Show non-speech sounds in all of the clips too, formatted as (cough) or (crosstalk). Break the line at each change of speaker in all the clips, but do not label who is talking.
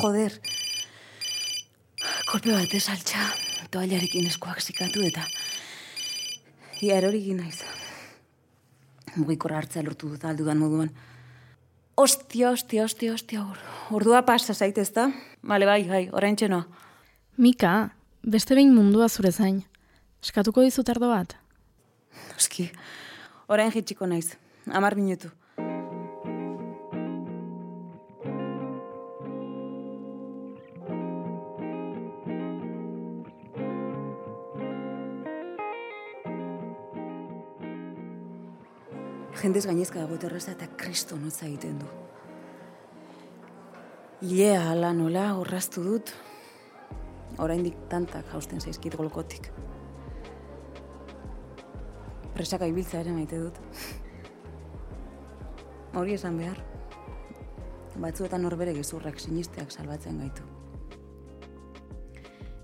joder. Kolpe bat esaltxa, toallarekin eskuak zikatu eta... Ia erorik naiz. Mugikor hartzea lortu dut aldudan moduan. Ostia, ostia, ostia, ostia, or. Ordua pasa zaitez da? Bale, bai, bai, orain txenoa.
Mika, beste behin mundua zure zain. Eskatuko dizut ardo bat?
Oski, orain jitsiko naiz. Amar minutu. Jendez gainezka dago terraza eta kristo notza egiten du. Ilea ala nola horraztu dut, oraindik tantak jausten zaizkit golkotik. Presaka ibiltza ere maite dut. Hori esan behar. Batzuetan norbere gezurrak sinisteak salbatzen gaitu.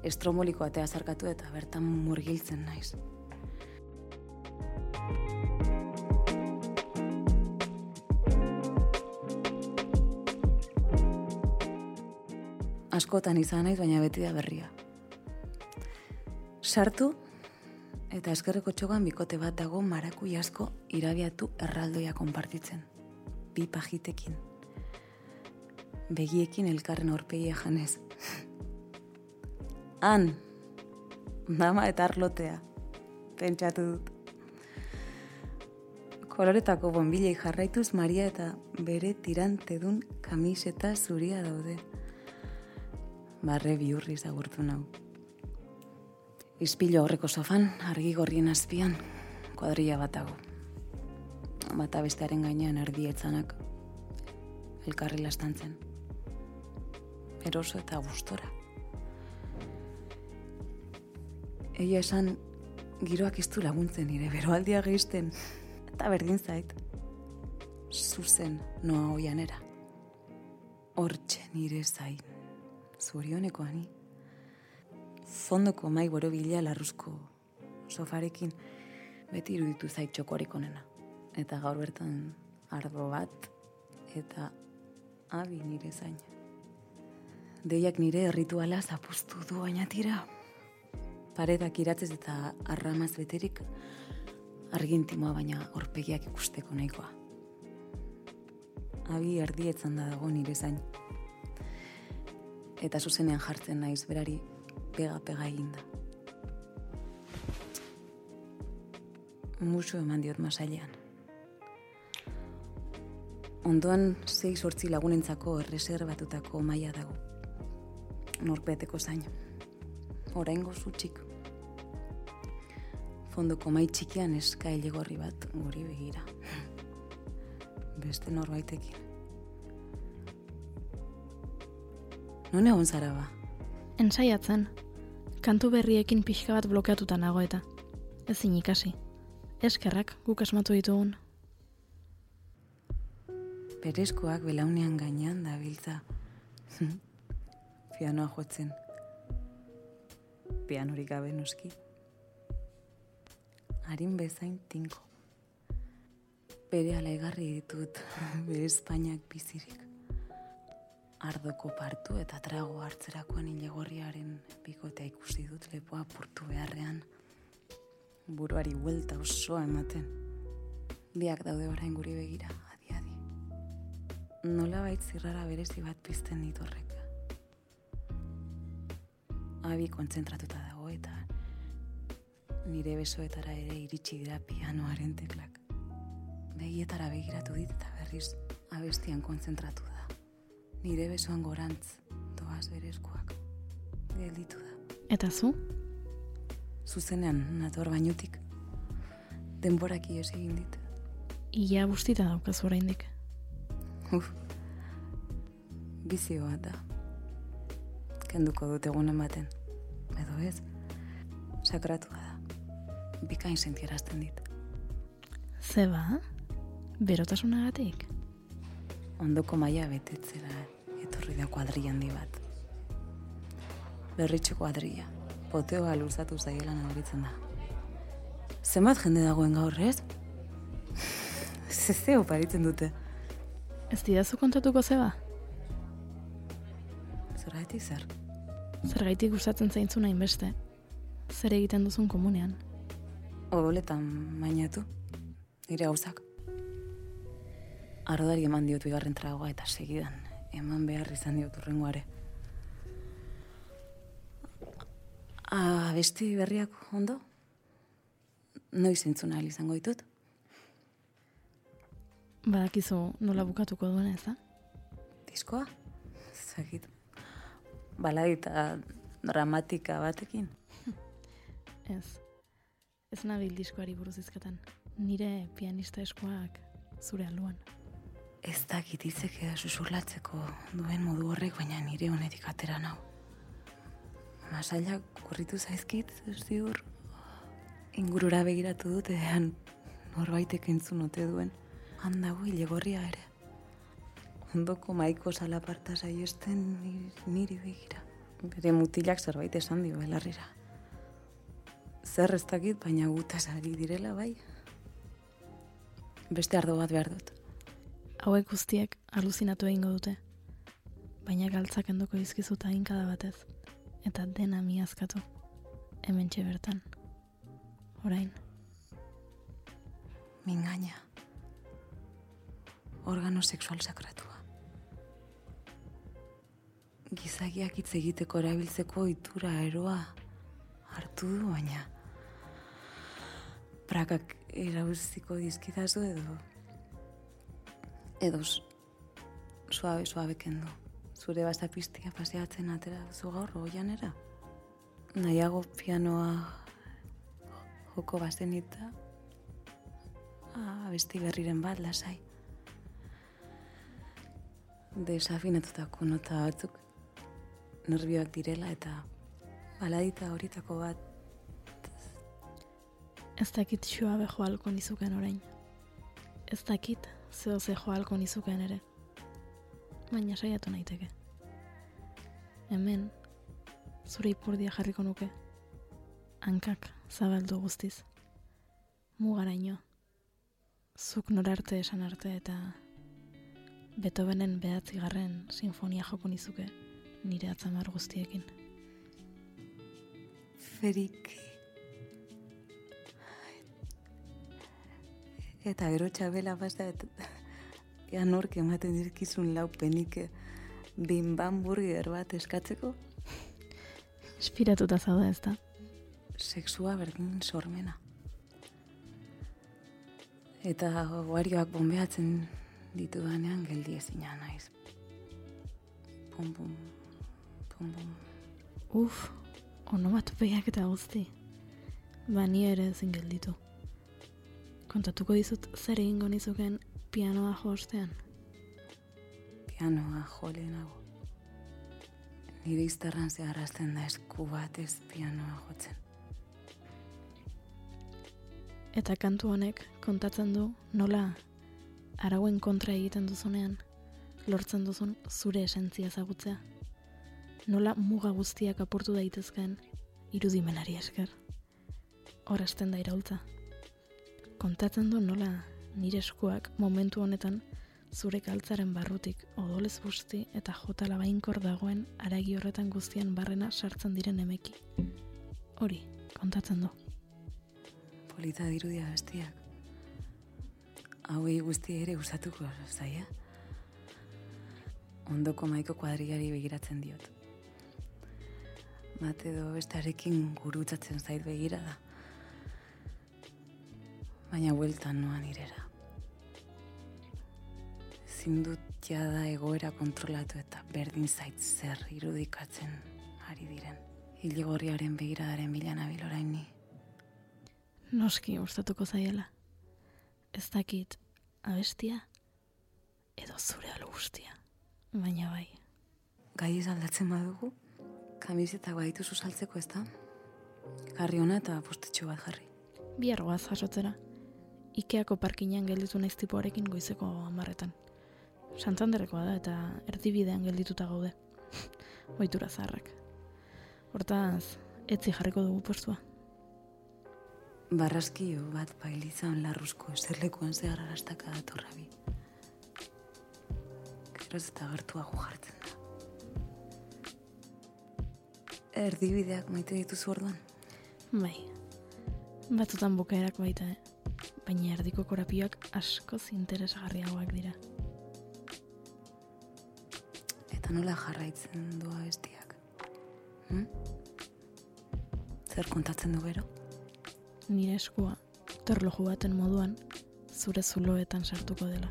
Estromoliko atea zarkatu eta bertan murgiltzen naiz. Askotan izan naiz, baina beti da berria. Sartu, eta eskerreko txogan bikote bat dago maraku asko irabiatu erraldoia konpartitzen. Bi pajitekin. Begiekin elkarren orpegia janez. (laughs) Han, mama eta arlotea, pentsatu dut. Koloretako bonbilei jarraituz Maria eta bere tirantedun kamiseta zuria daude. Barre biurri zagurtu nau. Izpilo horreko sofan, argi gorrien azpian, kuadrilla bat dago. Bata bestearen gainean erdietzanak, elkarri lastantzen. Eroso eta gustora. Egia esan, giroak iztu laguntzen nire, beroaldia gehizten, eta berdin zait. Zuzen noa oianera. Hortxe nire zain, zorioneko ani fondoko mai boro bila larruzko sofarekin beti iruditu zait txokorik onena. Eta gaur bertan ardo bat eta abi nire zain. Deiak nire rituala zapustu du baina tira. Paretak iratzez eta arramaz beterik argintimoa baina horpegiak ikusteko nahikoa. Abi erdietzan da dago nire zain. Eta zuzenean jartzen naiz berari pega-pega eginda. Musu eman diot masailean. Ondoan zei sortzi lagunentzako erreserbatutako maila dago. Norpeteko zain. Oraingo zutxik. Fondoko mai txikian eskaile gorri bat guri begira. (laughs) Beste norbaitekin. Non egon zara ba?
Ensaiatzen, kantu berriekin pixka bat blokeatuta nago eta. Ezin ikasi. Eskerrak guk asmatu ditugun.
Perezkoak belaunean gainean da biltza. (laughs) Pianoa jotzen. Pianorik gabe noski. Harin bezain tinko. Bere alaigarri ditut, (laughs) bere Espainiak bizirik. Ardoko partu eta trago hartzerakoan ilegorriaren bikotea ikusi dut lepoa purtu beharrean. Buruari huelta osoa ematen. Biak daude orain guri begira, adi adi. Nola bait zirrara berezi bat pizten ditu horrek. Abi kontzentratuta dago eta nire besoetara ere iritsi dira pianoaren teklak. Begietara begiratu dit eta berriz abestian kontzentratu da. Nire besoan gorantz, doaz berezkoak. Gelditu da.
Eta zu?
Zuzenean, nator bainutik. Denborak ies egin dit.
Ia guztita daukazu oraindik.
Uf. Bizio bat da. Kenduko dut egun ematen. Edo ez? Sakratu da. Bikain sentierazten dit.
Zeba? Berotasunagatik?
Ondoko maila betetzera etorri da kuadri handi bat. Berritxo kuadria. Poteoa luzatu zaiela nabaritzen da. Zenbat jende dagoen gaur, ez? (laughs) Zezeo paritzen dute.
Ez didazu kontatuko zeba?
Zergatik zer?
Zergaitik gustatzen zaintzun hainbeste. Zer egiten duzun komunean.
Odoletan mainatu. Nire gauzak. Arodari eman diot bigarren tragoa eta segidan. Eman behar izan diot urrengoare. Ah, besti berriak ondo? Noiz entzun ahal izango ditut?
Badakizu nola bukatuko duen ez da?
Diskoa? Zagit. Baladita dramatika batekin. (laughs)
Ez. Ez nabil diskoari buruz izketan. Nire pianista eskuak zure aluan.
Ez dakit hitzek eda susurlatzeko duen modu horrek, baina nire honetik atera nau. Masailak kurritu zaizkit, ziur, ingurura begiratu dut edan norbaitek entzun ote duen. Handago hilegorria ere. Ondoko maiko salaparta saiesten ni- niri begira. Bere mutilak zerbait esan dio belarrira. Zer ez dakit, baina gutaz ari direla bai. Beste ardo bat behar dut.
Hauek guztiek aluzinatu egingo dute. Baina galtzak endoko dizkizuta hinkada batez. Eta dena miazkatu. Hemen bertan. Orain.
Mingaina. Organo sexual sakratua. Gizakiak hitz egiteko erabiltzeko itura eroa hartu du, baina prakak erauziko dizkidazu edo edo suabe suabe kendu. Zure bastapistia paseatzen atera duzu gaur oianera. Nahiago pianoa joko bazenita Ah, besti berriren bat, lasai. Desafinatutako nota batzuk nervioak direla eta baladita horitako bat
Ez dakit xua beho halko nizuken orain. Ez dakit zeo ze joalko nizuken ere. Baina saiatu naiteke. Hemen, zure ipurdia jarriko nuke. Hankak zabaldu guztiz. Mugaraino. Zuk norarte esan arte eta Beethovenen behatzigarren sinfonia joko nizuke nire atzamar guztiekin.
ferik. Eta gero txabela basta, eta (laughs) ea nork ematen dirkizun lau penik bimban burger bat eskatzeko,
Espiratuta zaude ez da.
sexua berdin sormena. Eta oarioak bombeatzen ditudanean geldi ezina naiz. Pum, pum, pum, pum.
Uf, onomatopeak eta guzti. Ba, ni ere ezin gelditu. Kontatuko dizut zer egingo nizuken pianoa jostean.
Pianoa jolenago. Nire izterran zeharrazten da esku batez pianoa jotzen.
Eta kantu honek kontatzen du nola arauen kontra egiten duzunean lortzen duzun zure esentzia ezagutzea. Nola muga guztiak apurtu daitezkeen irudimenari esker. Horasten da iraultza. Kontatzen du nola nire eskuak momentu honetan zure kaltzaren barrutik odolez busti eta jota labainkor dagoen aragi horretan guztian barrena sartzen diren emeki. Hori, kontatzen du.
Polita dirudia bestiak. Hauei guzti ere gustatuko zaia. Ondoko maiko kuadriari begiratzen diot. Bat edo bestarekin gurutzatzen zait begira da. Baina bueltan noan irera. Ezin dut jada egoera kontrolatu eta berdin zait zer irudikatzen ari diren. Iligorriaren begiradaren bila nabil orain ni.
Noski gustatuko zaiela. Ez dakit abestia edo zure alo guztia. Baina bai.
Gai ez aldatzen badugu, kamisetak badituzu saltzeko ez da? Jarri hona eta postetxo bat jarri.
Bihar goaz jasotzera. Ikeako parkinean gelditu naiz tipoarekin goizeko amarretan. Santanderrekoa da eta erdibidean geldituta gaude. (laughs) Oitura zaharrak. Hortaz, etzi jarriko dugu postua.
Barraskio bat bailizan larruzko eserlekuan zehar arastaka datorra bi. Geroz eta gertuago jartzen da. erdibideak maite dituzu orduan.
Bai, batzutan bukaerak baita, eh? Baina erdiko korapioak askoz interesgarriagoak dira.
Eta nola jarraitzen doa bestiak? Hm? Zer kontatzen du gero?
Nire eskua, terloju baten moduan, zure zuloetan sartuko dela.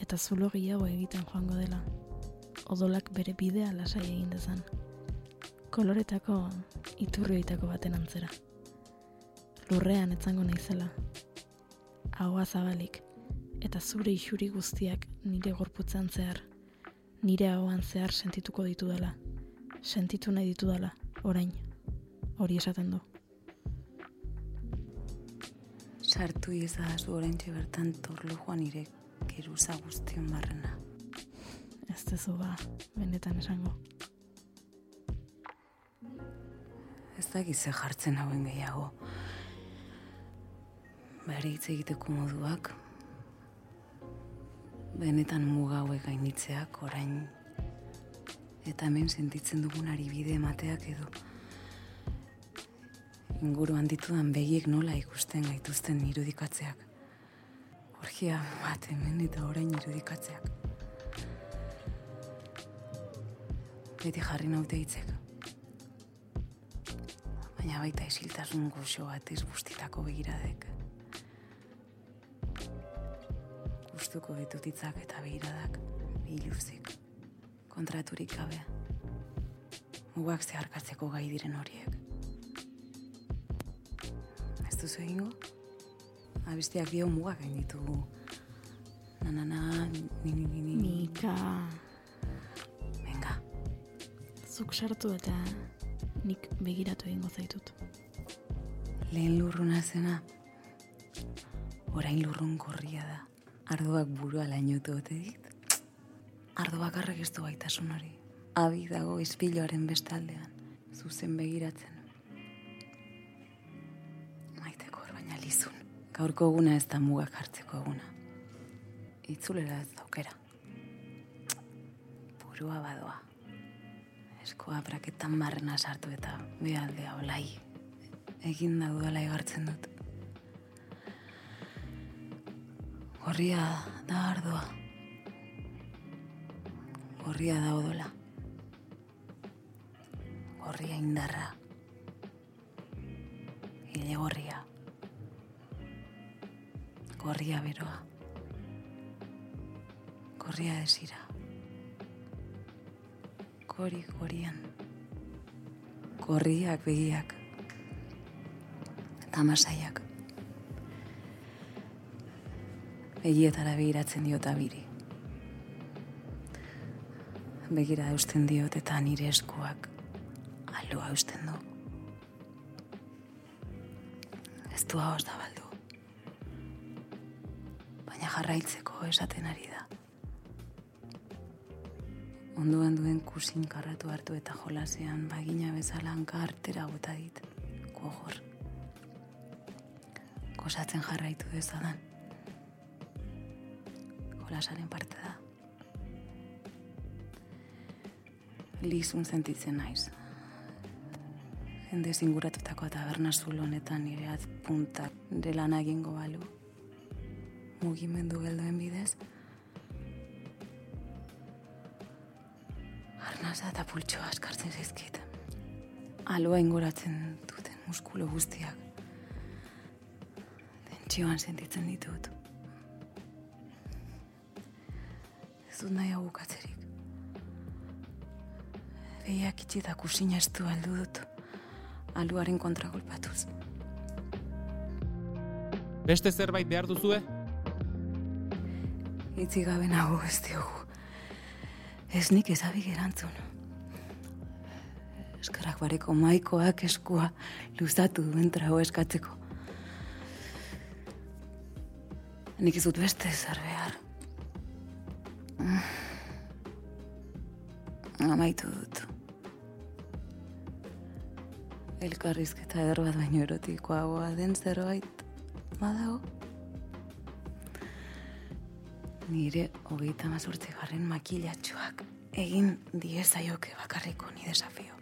Eta zulo gehiago egiten joango dela. Odolak bere bidea lasai egin dezan. Koloretako iturrioitako baten antzera. Lurrean etzango naizela. Ahoa zabalik eta zure isuri guztiak nire gorputzan zehar. Nire ahoan zehar sentituko ditu dela. Sentitu nahi ditu dela, orain. Hori esaten du.
Sartu izazu orain bertan torlo joan nire geruza guztion barrena.
Ez dezu ba, benetan esango.
Ez da gize jartzen hauen gehiago. Bari hitz egiteko moduak, benetan muga hauek gainitzeak orain eta hemen sentitzen dugunari bide emateak edo inguruan ditudan begiek nola ikusten gaituzten irudikatzeak. Orgia bat hemen eta orain irudikatzeak. Beti jarri naute hitzek. Baina baita isiltasun goxo batez bustitako begiradek. Gustuko ditut hitzak eta begiradak, biluzik, kontraturik gabe. Mugak zeharkatzeko gai diren horiek. Ez duzu egingo? Abesteak dio mugak gain ditugu. Na, na, na, ni, ni, ni, ni.
Mika,
Venga,
zuk sartu eta nik begiratu egingo zaitut.
lehen lurruna zena. Orain lurrun gorria da. Ardoak burua lainotu ote dit. Ardo bakarrak ez du gaitasun hori. Abi dago izpiloaren bestaldean. Zuzen begiratzen. Maiteko baina lizun. Gaurko eguna ez da mugak hartzeko eguna. Itzulera ez daukera. Burua badoa. Eskoa braketan barrena sartu eta behaldea olai. Egin da dudala igartzen dut. Gorria da ardoa. Gorria da odola. Gorria indarra. Hile gorria. Gorria beroa. Gorria desira. Gori gorian. Gorriak begiak. Tamasaiak. Begietara begiratzen diot abiri. Begira eusten diot eta nire eskuak aloa eusten du. Ez du hauz da baldu. Baina jarraitzeko esaten ari da. Onduan duen kusin karratu hartu eta jolasean bagina bezala hanka artera bota dit. Gogor. Kosatzen jarraitu dezadan. Jolasaren parte da. Lizun sentitzen naiz. Jende zinguratutako taberna zulo honetan nire atpuntak delana egingo balu. Mugimendu gelduen bidez. Arnaza eta pultsoa askartzen zaizkit. Aloa ingoratzen duten muskulo guztiak. Tentsioan sentitzen ditut. Ez dut nahi hau bukatzerik. Behiak itxi eta kusina estu aldu dut. Aluaren kontragolpatuz.
Beste zerbait behar duzue?
Itzi gabe nago ez diogu. Ez nik ezabik erantzun. Eskarrak bareko maikoak eskua luzatu duen trago eskatzeko. Nik ez dut beste zer behar. Amaitu dut. Elkarrizketa eder bat baino erotikoagoa den zerbait badago. Nire hogeita mazurtzi garren makilatxoak egin diezaioke bakarriko ni desafio.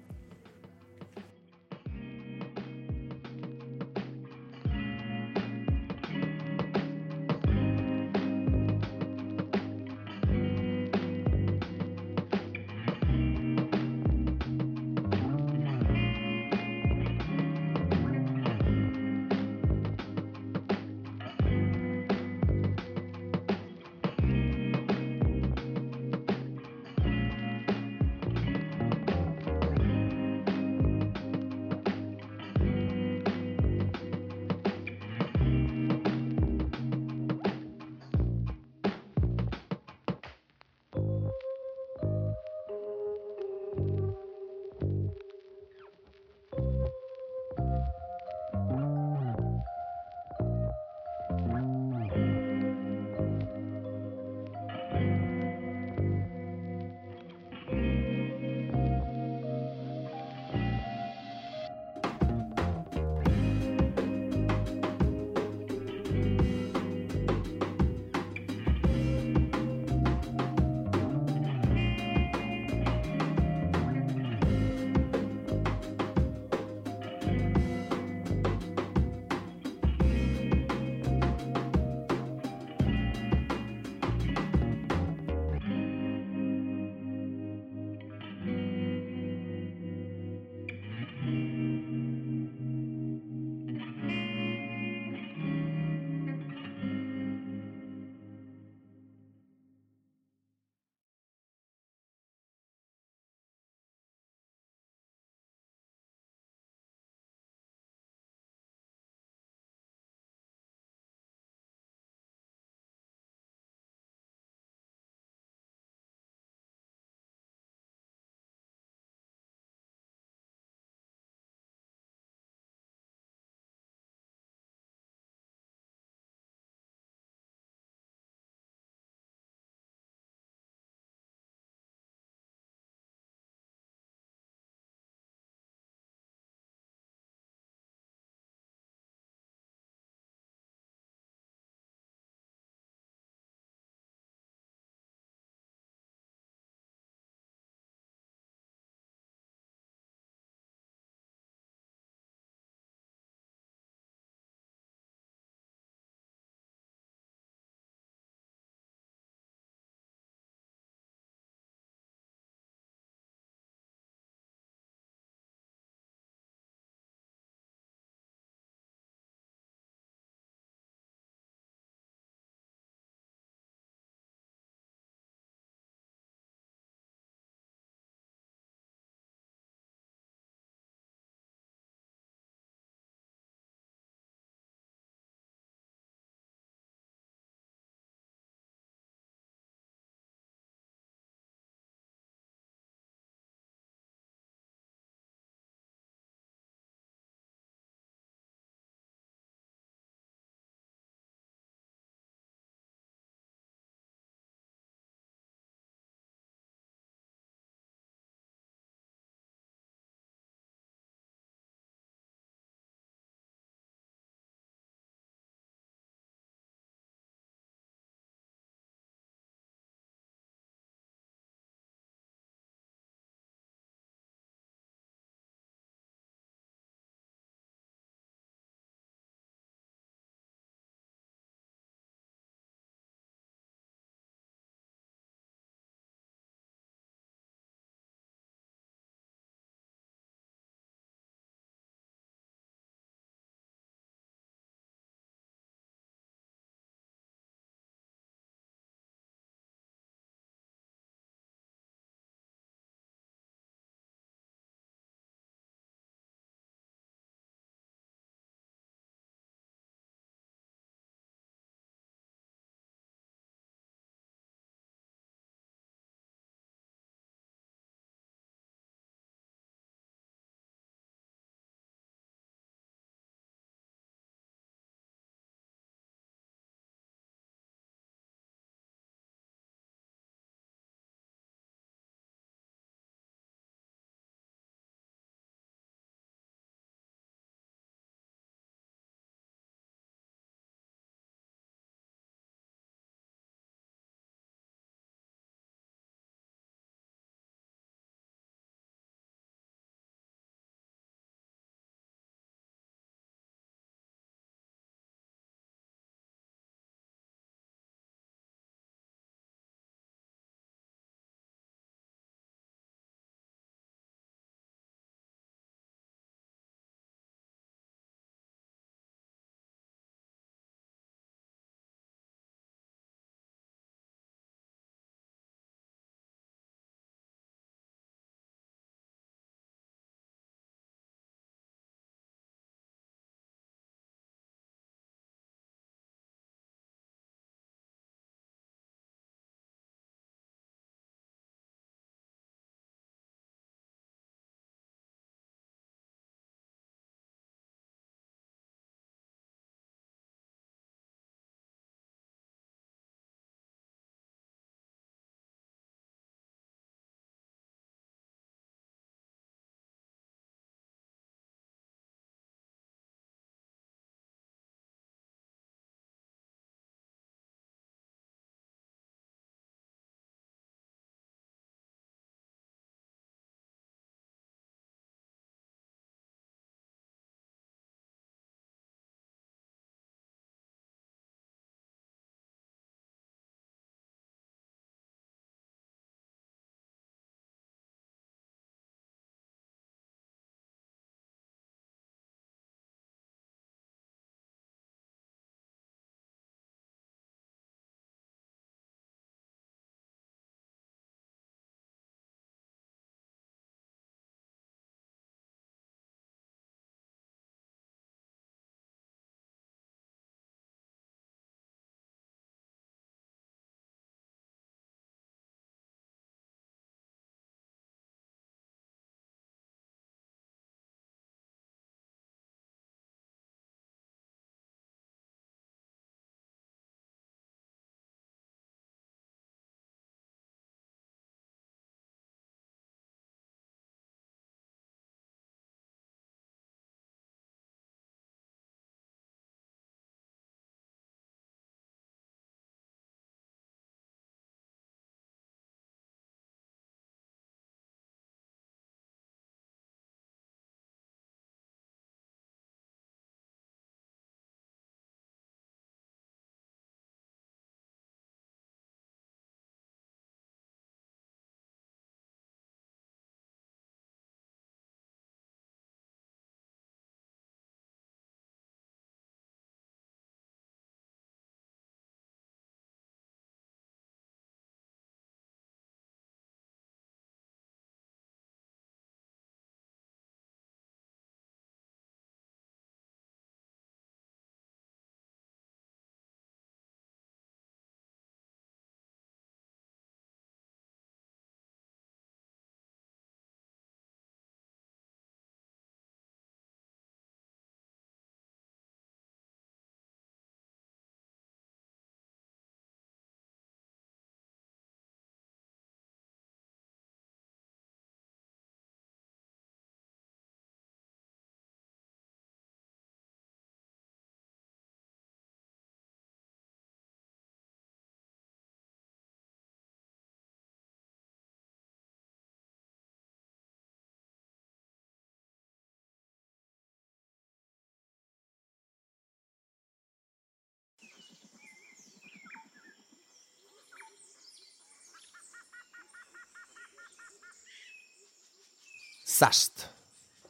Zast!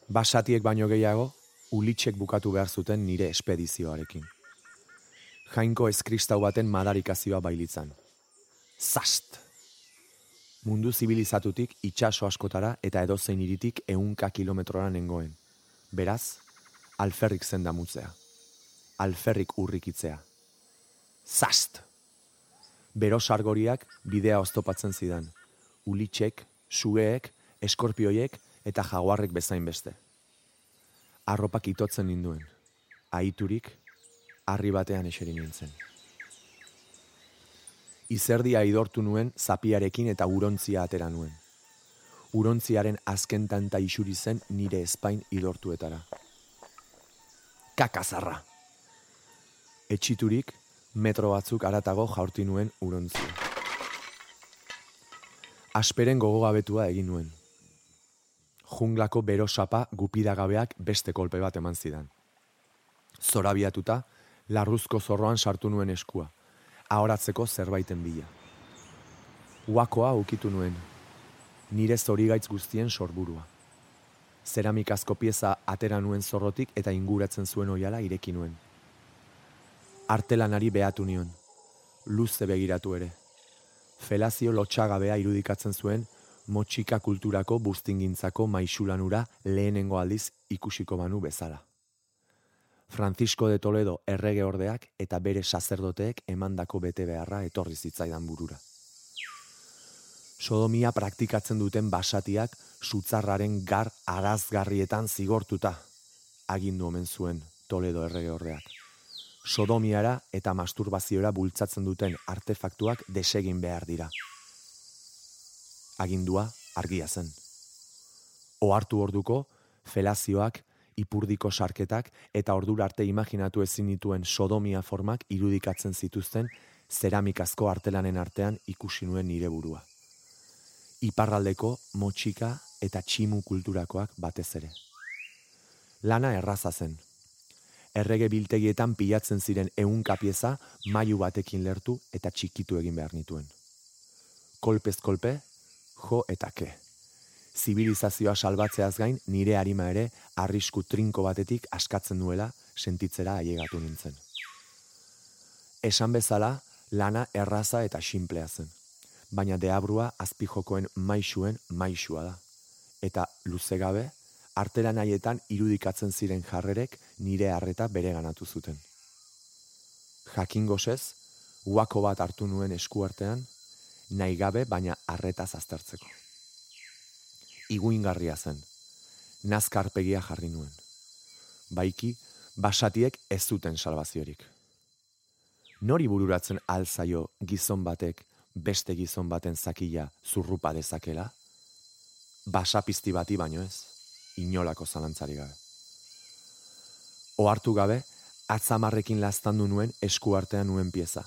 Basatiek baino gehiago, ulitxek bukatu behar zuten nire espedizioarekin. Jainko eskristau baten madarikazioa bailitzan. Zast! Mundu zibilizatutik itxaso askotara eta edozein iritik eunka kilometrora nengoen. Beraz, alferrik zen damutzea. Alferrik urrikitzea. Zast! Bero sargoriak bidea oztopatzen zidan. Ulitxek, sugeek, eskorpioiek eta jaguarrek bezain beste. Arropak itotzen ninduen. Aiturik, harri batean eseri nintzen. Izerdia idortu nuen zapiarekin eta urontzia atera nuen. Urontziaren azken tanta isuri zen nire espain idortuetara. Kakazarra! Etxiturik, metro batzuk aratago jaurti nuen urontzia. Asperen gogogabetua egin nuen. Junglako bero sapa gupidagabeak beste kolpe bat eman zidan. Zorabiatuta, larruzko zorroan sartu nuen eskua, ahoratzeko zerbaiten bila. Uakoa ukitu nuen, nire zorigaitz guztien sorburua. Zeramikazko pieza atera nuen zorrotik eta inguratzen zuen oiala ireki nuen. Artelanari behatu nion, luze begiratu ere. Felazio lotxagabea irudikatzen zuen, motxika kulturako bustingintzako maixulanura lehenengo aldiz ikusiko banu bezala. Francisco de Toledo errege ordeak eta bere sacerdoteek emandako bete beharra etorri zitzaidan burura. Sodomia praktikatzen duten basatiak sutzarraren gar arazgarrietan zigortuta, agindu omen zuen Toledo errege ordeak. Sodomiara eta masturbaziora bultzatzen duten artefaktuak desegin behar dira. Agindua argia zen. Ohartu orduko, felazioak ipurdiko sarketak eta ordura arte imaginatu ezin dituen sodomia formak irudikatzen zituzten zeramikazko artelanen artean ikusi nuen nire burua. Iparraldeko motxika eta tximu kulturakoak batez ere. Lana erraza zen. Errege biltegietan pilatzen ziren ehunka pieza mailu batekin lertu eta txikitu egin behar nituen. Kolpez kolpe, jo eta ke zibilizazioa salbatzeaz gain nire harima ere arrisku trinko batetik askatzen duela sentitzera ailegatu nintzen. Esan bezala, lana erraza eta sinplea zen, baina deabrua azpijokoen maixuen maixua da. Eta luze gabe, artera nahietan irudikatzen ziren jarrerek nire harreta bere ganatu zuten. Jakin gozez, uako bat hartu nuen eskuartean, nahi gabe baina harreta aztertzeko iguingarria zen. Nazkarpegia jarri nuen. Baiki, basatiek ez zuten salvaziorik. Nori bururatzen alzaio gizon batek beste gizon baten zakila zurrupa dezakela? Basapizti bati baino ez, inolako zalantzari gabe. Oartu gabe, atzamarrekin lastandu nuen eskuartean nuen pieza,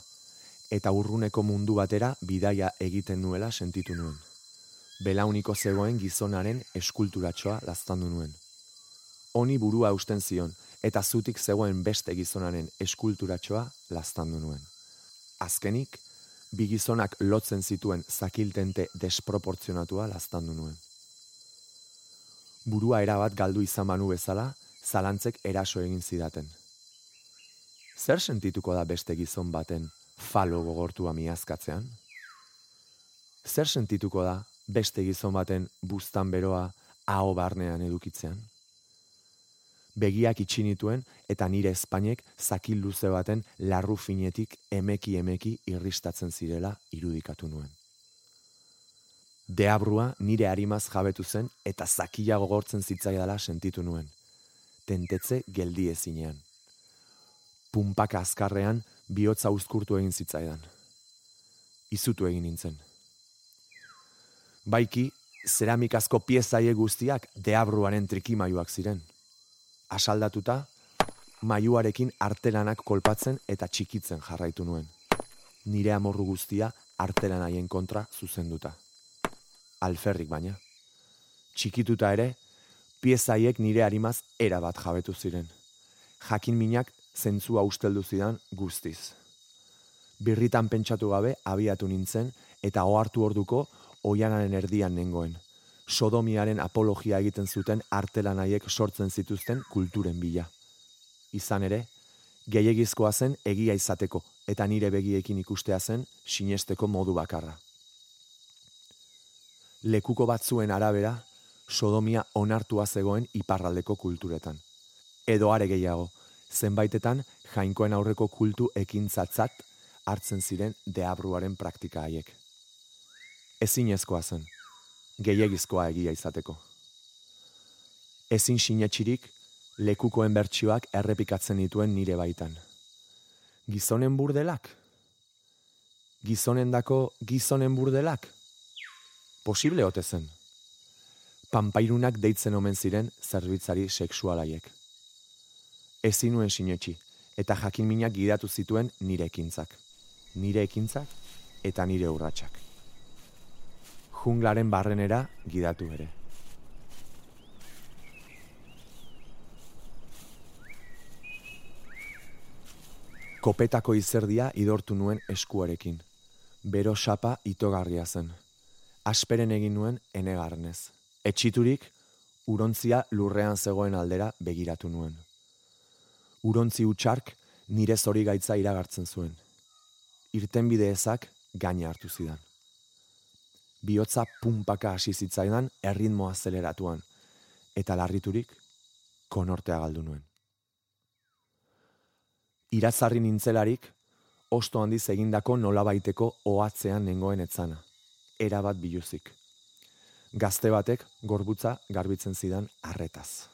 eta urruneko mundu batera bidaia egiten nuela sentitu nuen belauniko zegoen gizonaren eskulturatxoa laztandu nuen. Honi burua usten zion, eta zutik zegoen beste gizonaren eskulturatxoa laztandu nuen. Azkenik, bi gizonak lotzen zituen zakiltente desproportzionatua laztandu nuen. Burua erabat galdu izan manu bezala, zalantzek eraso egin zidaten. Zer sentituko da beste gizon baten falo gogortua miazkatzean? Zer sentituko da beste gizon baten buztan beroa aho barnean edukitzean. Begiak itxinituen eta nire espainek zakil luze baten larru finetik emeki emeki irristatzen zirela irudikatu nuen. Deabrua nire harimaz jabetu zen eta zakila gogortzen zitzaidala sentitu nuen. Tentetze geldi ezinean. Pumpaka azkarrean bihotza uzkurtu egin zitzaidan. Izutu egin nintzen baiki zeramikazko piezaie guztiak deabruaren trikimaiuak ziren. Asaldatuta, maiuarekin artelanak kolpatzen eta txikitzen jarraitu nuen. Nire amorru guztia artelanaien kontra zuzenduta. Alferrik baina. Txikituta ere, piezaiek nire harimaz erabat jabetu ziren. Jakin minak zentzua usteldu zidan guztiz. Birritan pentsatu gabe abiatu nintzen eta ohartu orduko oianaren erdian nengoen, sodomiaren apologia egiten zuten artelanaiek sortzen zituzten kulturen bila. Izan ere, gehiagizkoa zen egia izateko eta nire begiekin ikustea zen sinesteko modu bakarra. Lekuko batzuen arabera, sodomia onartua zegoen iparraldeko kulturetan. Edo are gehiago, zenbaitetan jainkoen aurreko kultu ekintzatzat hartzen ziren deabruaren praktika haiek. Ezin ezkoa zen, gehiagizkoa egia izateko. Ezin sinetxirik, lekukoen bertsioak errepikatzen dituen nire baitan. Gizonen burdelak? Gizonen dako gizonen burdelak? Posible ote zen? Pampairunak deitzen omen ziren zerbitzari seksualaiek. Ezin nuen sinetxi, eta jakin minak gidatu zituen nire ekintzak. Nire ekintzak eta nire urratsak. Junglaren barrenera gidatu ere. Kopetako izerdia idortu nuen eskuarekin. Bero sapa itogarria zen. Asperen egin nuen enegarnez. Etxiturik, urontzia lurrean zegoen aldera begiratu nuen. Urontzi utxark nire zori gaitza iragartzen zuen. Irten bide ezak gaina hartu zidan. Biotza pumpaka hasi zitzaidan erritmoa zeleratuan, eta larriturik konortea galdu nuen iratzarri nintzelarik, osto handiz egindako nolabaiteko ohatzean nengoen etzana. Era bat biluzik. Gazte batek gorbutza garbitzen zidan arretaz.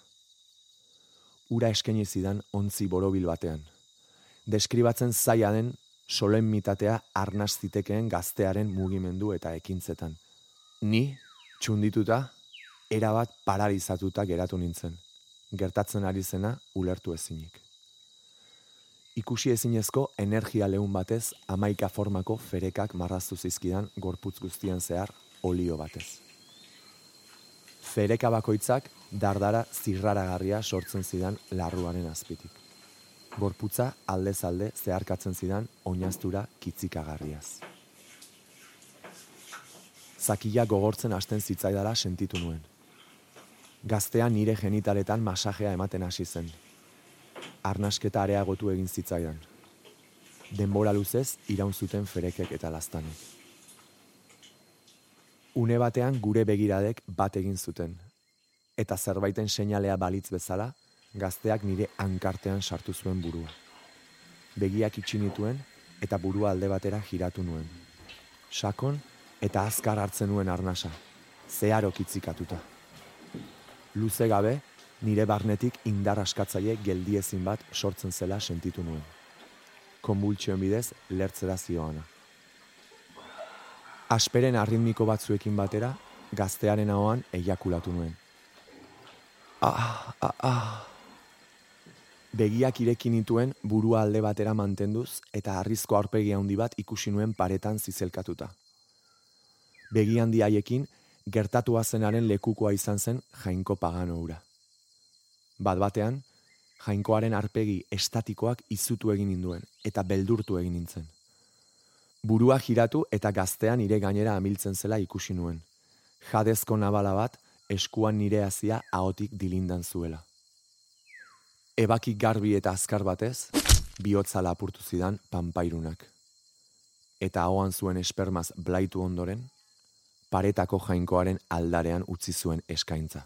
Ura eskaini zidan ontzi borobil batean. Deskribatzen zaila den solen mitatea arnaz zitekeen gaztearen mugimendu eta ekintzetan. Ni, txundituta, erabat paralizatuta geratu nintzen. Gertatzen ari zena ulertu ezinik ikusi ezinezko energia lehun batez amaika formako ferekak marraztu zizkidan gorputz guztian zehar olio batez. Fereka bakoitzak dardara zirraragarria sortzen zidan larruaren azpitik. Gorputza alde zeharkatzen zidan oinaztura kitzikagarriaz. Zakia gogortzen hasten zitzaidala sentitu nuen. Gaztea nire genitaletan masajea ematen hasi zen, arnasketa areagotu egin zitzaidan. Denbora luzez iraun zuten ferekek eta lastanek. Une batean gure begiradek bat egin zuten, eta zerbaiten seinalea balitz bezala, gazteak nire hankartean sartu zuen burua. Begiak itxinituen eta burua alde batera giratu nuen. Sakon eta azkar hartzen nuen arnasa, zeharo kitzikatuta. Luze gabe, nire barnetik indar askatzaile geldiezin bat sortzen zela sentitu nuen. Konbultsioen bidez lertzera zioana. Asperen arritmiko batzuekin batera, gaztearen ahoan eiakulatu nuen. Ah, ah, ah. Begiak irekin nituen burua alde batera mantenduz eta arrizko aurpegi handi bat ikusi nuen paretan zizelkatuta. Begi handi haiekin gertatua zenaren lekukoa izan zen jainko pagano ura. Bat batean, jainkoaren arpegi estatikoak izutu egin ninduen eta beldurtu egin nintzen. Burua giratu eta gaztean nire gainera amiltzen zela ikusi nuen. Jadezko nabala bat eskuan nire hazia ahotik dilindan zuela. Ebaki garbi eta azkar batez, bihotza lapurtu zidan panpairunak. Eta ahoan zuen espermaz blaitu ondoren, paretako jainkoaren aldarean utzi zuen eskaintza.